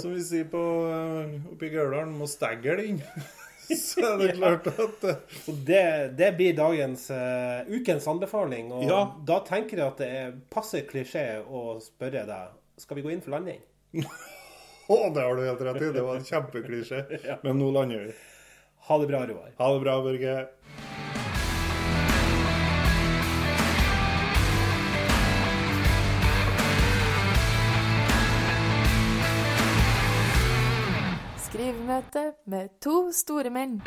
som vi sier på eh, oppe i Gauldalen, må stagge inn. Så er det klart at eh, Så det, det blir dagens uh, ukens anbefaling. Og Ja. da tenker jeg at det er passe klisjé å spørre deg skal vi gå inn for landing. Å, det har du helt rett i. Det var en kjempeklisjé. Men nå lander vi. Ha det bra, Roar. Ha det bra, Børge. Skrivemøte med to store menn.